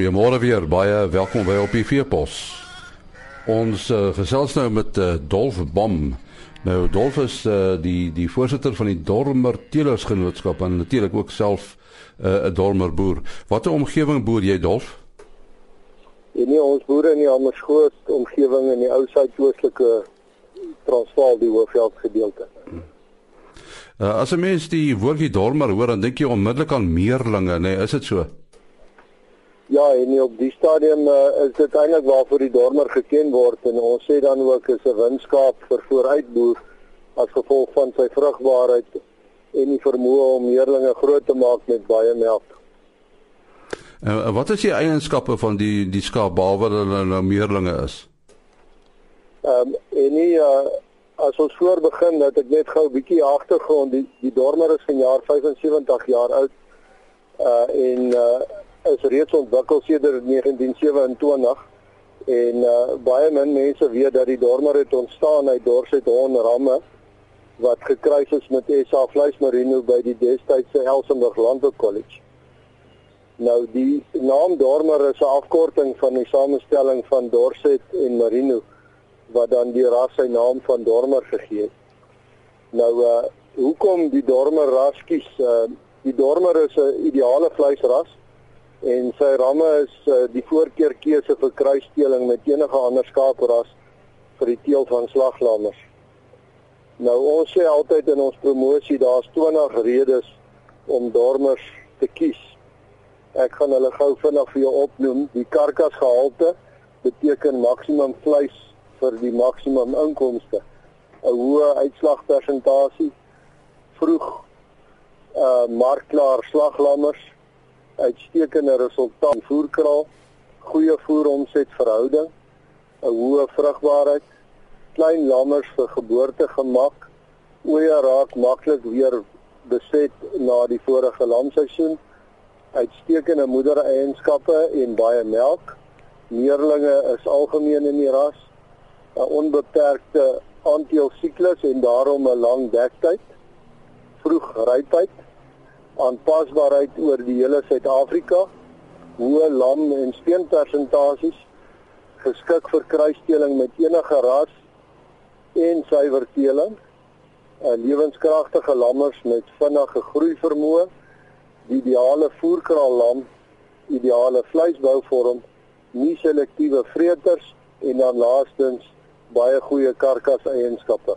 Goeiemôre weer, baie welkom by op die Veepos. Ons uh, gesels nou met uh, Dolf Bom. Nou Dolf is uh, die die voorsitter van die Dormer Teelersgenootskap en natuurlik ook self 'n uh, Dormer boer. Watter omgewing boer jy Dolf? En nie ons boere in die Amersfoort omgewing in die ou suidoostelike Transvaal die Hoofveld gedeelte. Hmm. Uh, as 'n mens die woordjie Dormer hoor, dan dink jy onmiddellik aan meerlinge, nee, is dit so? Ja, en op die stadium uh, is dit eintlik waarvoor die dormer geken word en ons sê dan ook is 'n winskaap vir vooruitboer as gevolg van sy vrugbaarheid en die vermoë om meerlinge groot te maak met baie melk. En uh, wat is die eienskappe van die die skaap behalwe dat hulle nou meerlinge is? Ehm um, en nie uh, as ons voor begin dat ek net gou 'n bietjie agtergrond die die dormer is van jaar 75 jaar oud. Uh en uh is reeds ontwikkel sedert 1927 en uh, baie min mense weet dat die dormer het ontstaan uit Dorset honramme wat gekruis is met SA vleismerino by die destydse Elsenburg Landbou College. Nou die naam dormer is 'n afkorting van die samestelling van Dorset en merino wat dan die ras sy naam van dormer gegee het. Nou uh hoekom die dormer ras kies? Uh die dormer is 'n ideale vleisras en sy ramme is uh, die voorkeurkeuse vir kruissteeling met enige ander skaapras vir die teel van slaglammers. Nou ons sê altyd in ons promosie daar's 20 redes om dormers te kies. Ek gaan hulle gou vinnig vir jou opnoem. Die karkasgehalte beteken maksimum vleis vir die maksimum inkomste. 'n Hoë uitslagpersentasie, vroeg uh markklaar slaglammers uitstekende resultaat voerkraal, goeie voeromsetverhouding, 'n hoë vrugbaarheid, klein lammers vir geboortegemak, oeye raak maklik weer beset na die vorige lamseisoen, uitstekende moedereienskappe en baie melk. Meerlinge is algemeen in die ras, 'n onbeperkte aandeel siklus en daarom 'n lang dektyd, vroeg rypheid aanpasbaarheid oor die hele Suid-Afrika, hoë lam en speenpersentasies, geskik vir kruisdeling met enige ras en suiwer teeling, 'n lewenskragtige lammers met vinnige groei vermoë, die ideale voerkraal lam, ideale vleisbouvorm, nie selektiewe vreters en dan laastens baie goeie karkas eienskappe.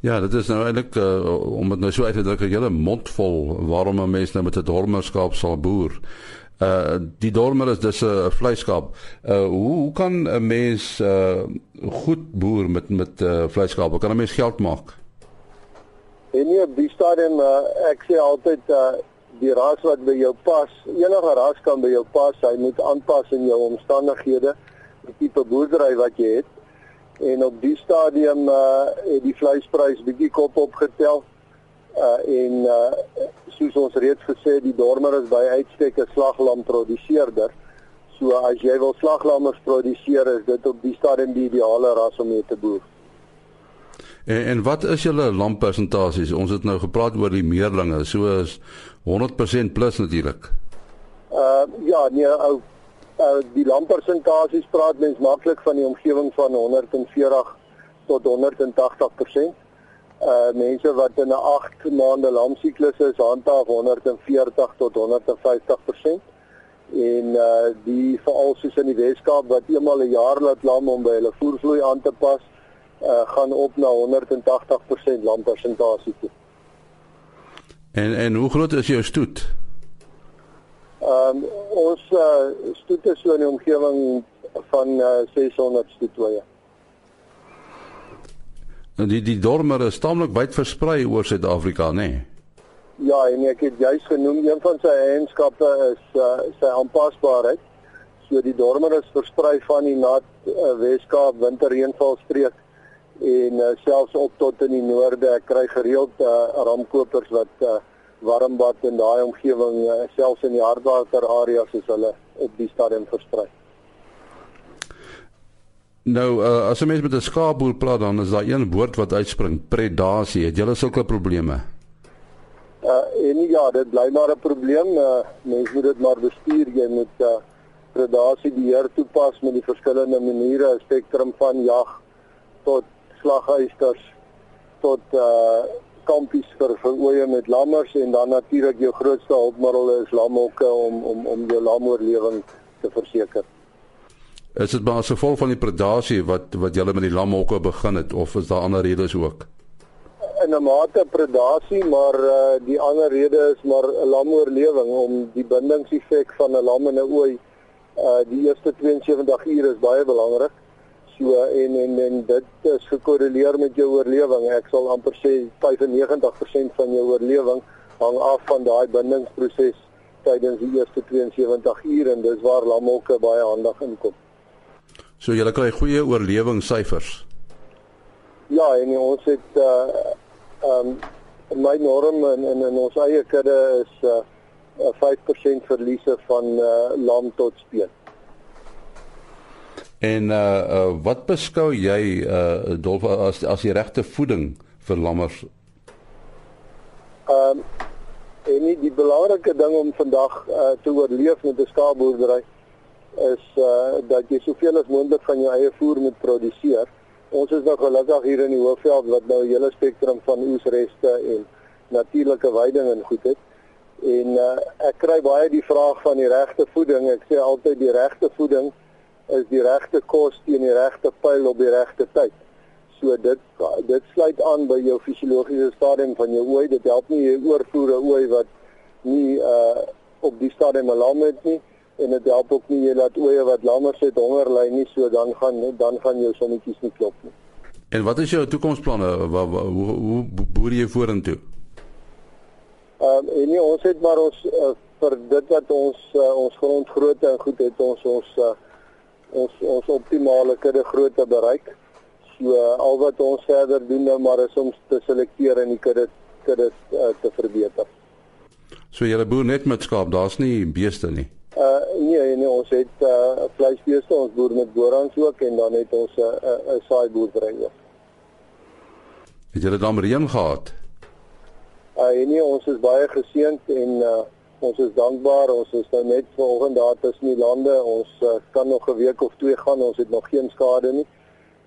Ja, dit is nou eintlik uh, om dit nou so uit te druk 'n hele mond vol waarom 'n mens nou met 'n dormerskaap sal boer. Uh die dormer is dis 'n vleiskaap. Uh hoe hoe kan 'n mens uh goed boer met met uh vleiskaap? Kan 'n mens geld maak? En nie op die stadium uh, ek sê altyd uh die ras wat by jou pas, enige ras kan by jou pas. Hy moet aanpas in jou omstandighede, die tipe boerdery wat jy het en op die stadium uh het die vleisprys bietjie kop opgetel. Uh en uh soos ons reeds gesê die dormer is by uitstek 'n slaglam produseerder. So as jy wil slaglammers produseer is dit op die stadium die ideale ras om mee te boer. En, en wat is julle lampersentasies? Ons het nou gepraat oor die meerlinge, so is 100% plus natuurlik. Uh ja, nee, ou uh, die lampersentasies praat mens maklik van die omgewing van 140 tot 180%. Uh mense wat in 'n 8 maande lamsiklus is, handhaaf 140 tot 150%. En uh die veral soos in die Weskaap wat eenmal 'n jaar laat lam om by hulle voervloei aan te pas, uh gaan op na 180% lampersentasie toe. En en hoe groot is jou stoet? Ehm um, ons uh, stoet is so in die omgewing van uh, 600 stoetwye. En die die dormer is taamlik wyd versprei oor Suid-Afrika, nê? Nee? Ja, en ek het juis genoem een van sy eienskappe is uh, sy aanpasbaarheid. So die dormer is versprei van die nat uh, Weskaap winterreënvalstreek en uh, selfs op tot in die noorde. Ek kry gereeld uh, ramkopers wat uh, warmbad in daai omgewing eh, selfs in die hardwater areas is hulle op die stadium versprei. Nou uh, as 'n mens met 'n skaapboer praat dan is daar een woord wat uitspring, predasie. Het julle sulke probleme? Uh en ja, dit bly maar 'n probleem. Uh, mens moet dit maar bestuur. Jy moet uh, predasie beheer toepas met die verskillende maniere, 'n spektrum van jag tot slaghuisters tot uh kampies vir vir oeye met lammers en dan natuurlik jou grootste hulpmiddel is lamhokke om om om jou lamoorlewing te verseker. Is dit maar gevolg van die predasie wat wat julle met die lamhokke begin het of is daar ander redes ook? In 'n mate predasie, maar uh die ander rede is maar 'n lamoorlewing om die bindingseffek van 'n lam en 'n ooi uh die eerste 72 ure is baie belangrik. So en en en dit is gekorreleer met jou oorlewing. Ek sal amper sê 95% van jou oorlewing hang af van daai bindingsproses tydens die eerste 72 ure en dis waar lamhokke baie handig inkom. So jy kry goeie oorlewingssyfers. Ja, en ons het uh ehm um, my norm in in, in ons eie kudde is uh 5% verliese van uh lam tot speen. En uh, uh wat beskou jy uh Dolf as as die regte voeding vir lammers? Ehm um, en nie die belangrike ding om vandag uh te oorleef met 'n skaapboerdery is uh dat jy soveel as moontlik van jou eie voer moet produseer. Ons is nou gelukkig hier in die Hoofveld wat nou 'n hele spektrum van oesreste en natuurlike veiding en goed het. En uh ek kry baie die vraag van die regte voeding. Ek sê altyd die regte voeding is die regte kos teen die regte pyl op die regte tyd. So dit dit sluit aan by jou fisiologiese stadium van jou ooi. Dit help nie jy oorvoer 'n ooi wat nie uh op die stadium lam het nie en dit help ook nie jy laat oeye wat langer sit honger ly nie, so dan gaan dan gaan jou sommetjies nie klop nie. En wat is jou toekomsplanne? Hoe hoe boer jy vorentoe? Ehm um, en nie, ons het maar ons uh, vir dit wat ons uh, ons grondgrootte en goed het ons ons uh, ons ons optimale kudde grootte bereik. So al wat ons verder doen nou maar is om te selekteer en die kudde kudde uh, te verbeter. So jy boer net met skaap, daar's nie beeste nie. Uh nee, nee, ons het uh vleisbeeste, ons boer met borans ook en dan het ons 'n uh, 'n uh, saai boerdery ook. Het dit dan reën gehad? Uh nee, ons is baie geseënd en uh ons is dankbaar. Ons is nou net vanoggend daar tussen die lande. Ons uh, kan nog 'n week of twee gaan. Ons het nog geen skade nie.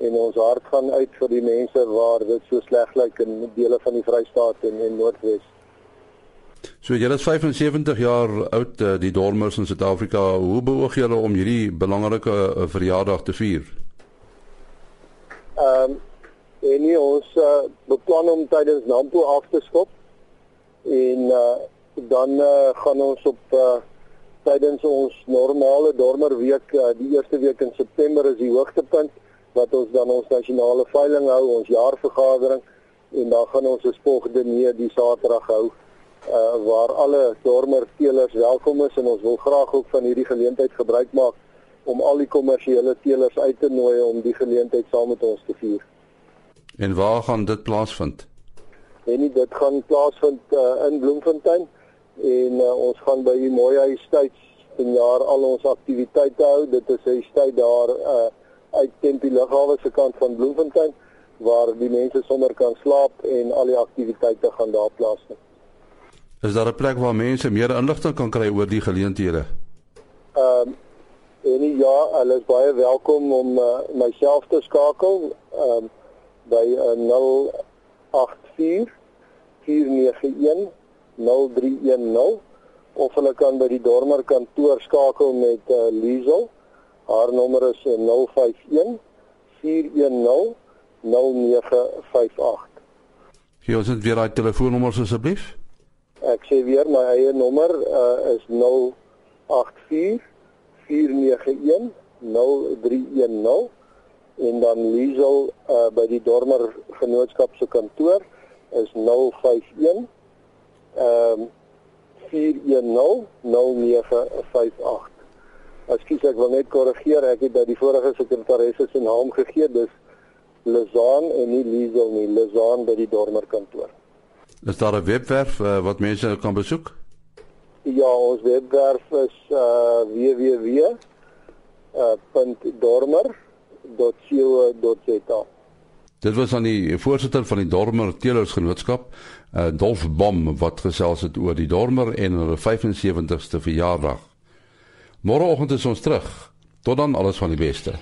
En ons hart gaan uit vir die mense waar dit so sleg lyk in dele van die Vrystaat en in Noordwes. So julle is 75 jaar oud, uh, die Dormers in Suid-Afrika. Hoe beoog julle om hierdie belangrike uh, verjaardag te vier? Ehm um, en nie ons uh, beplan om tydens Nampo af te skop en uh, dan uh, gaan ons op uh, tydens ons normale dormerweek uh, die eerste week in September is die hoogtepunt wat ons dan ons nasionale veiling hou, ons jaarvergadering en dan gaan ons 'n spogdiner die Saterdag hou uh, waar alle dormer teelers welkom is en ons wil graag ook van hierdie geleentheid gebruik maak om al die kommersiële teelers uit te nooi om die geleentheid saam met ons te vier. En waar gaan dit plaasvind? En dit gaan plaasvind uh, in Bloemfontein en uh, ons gaan by die mooi huis tyds in jaar al ons aktiwiteite hou. Dit is 'n tyd daar uh, uit Tempie Lughawe se kant van Bloemfontein waar die mense sommer kan slaap en al die aktiwiteite gaan daar plaasvind. Is daar 'n plek waar mense meer inligting kan kry oor die geleenthede? Ehm um, en ja, hulle is baie welkom om uh, myself te skakel ehm um, by uh, 084 491 0310 of hulle kan by die Dormer kantoor skakel met uh, Liesel. Haar nommer is 051 410 0958. Hier is dit weer daai telefoonnommer asseblief. Ek sê weer my eie nommer uh, is 084 491 0310 en dan Liesel uh, by die Dormer Genootskap se kantoor is 051 ehm um, 4100958. Ekskuus ek wil net korrigeer, ek het by die vorige sekretaresse se naam gegee, dis Lizaan en nie Liesel nie, Lizaan by die Dormer kantoor. Is daar 'n webwerf uh, wat mense kan besoek? Ja, ons webwerf is uh www.dormer.co.za. Dit was aan die voorsitter van die Dormer Teelers Genootskap, uh, Dolf Bom wat gesels het oor die Dormer en hulle 75ste verjaardag. Môreoggend is ons terug. Tot dan alles van die beste.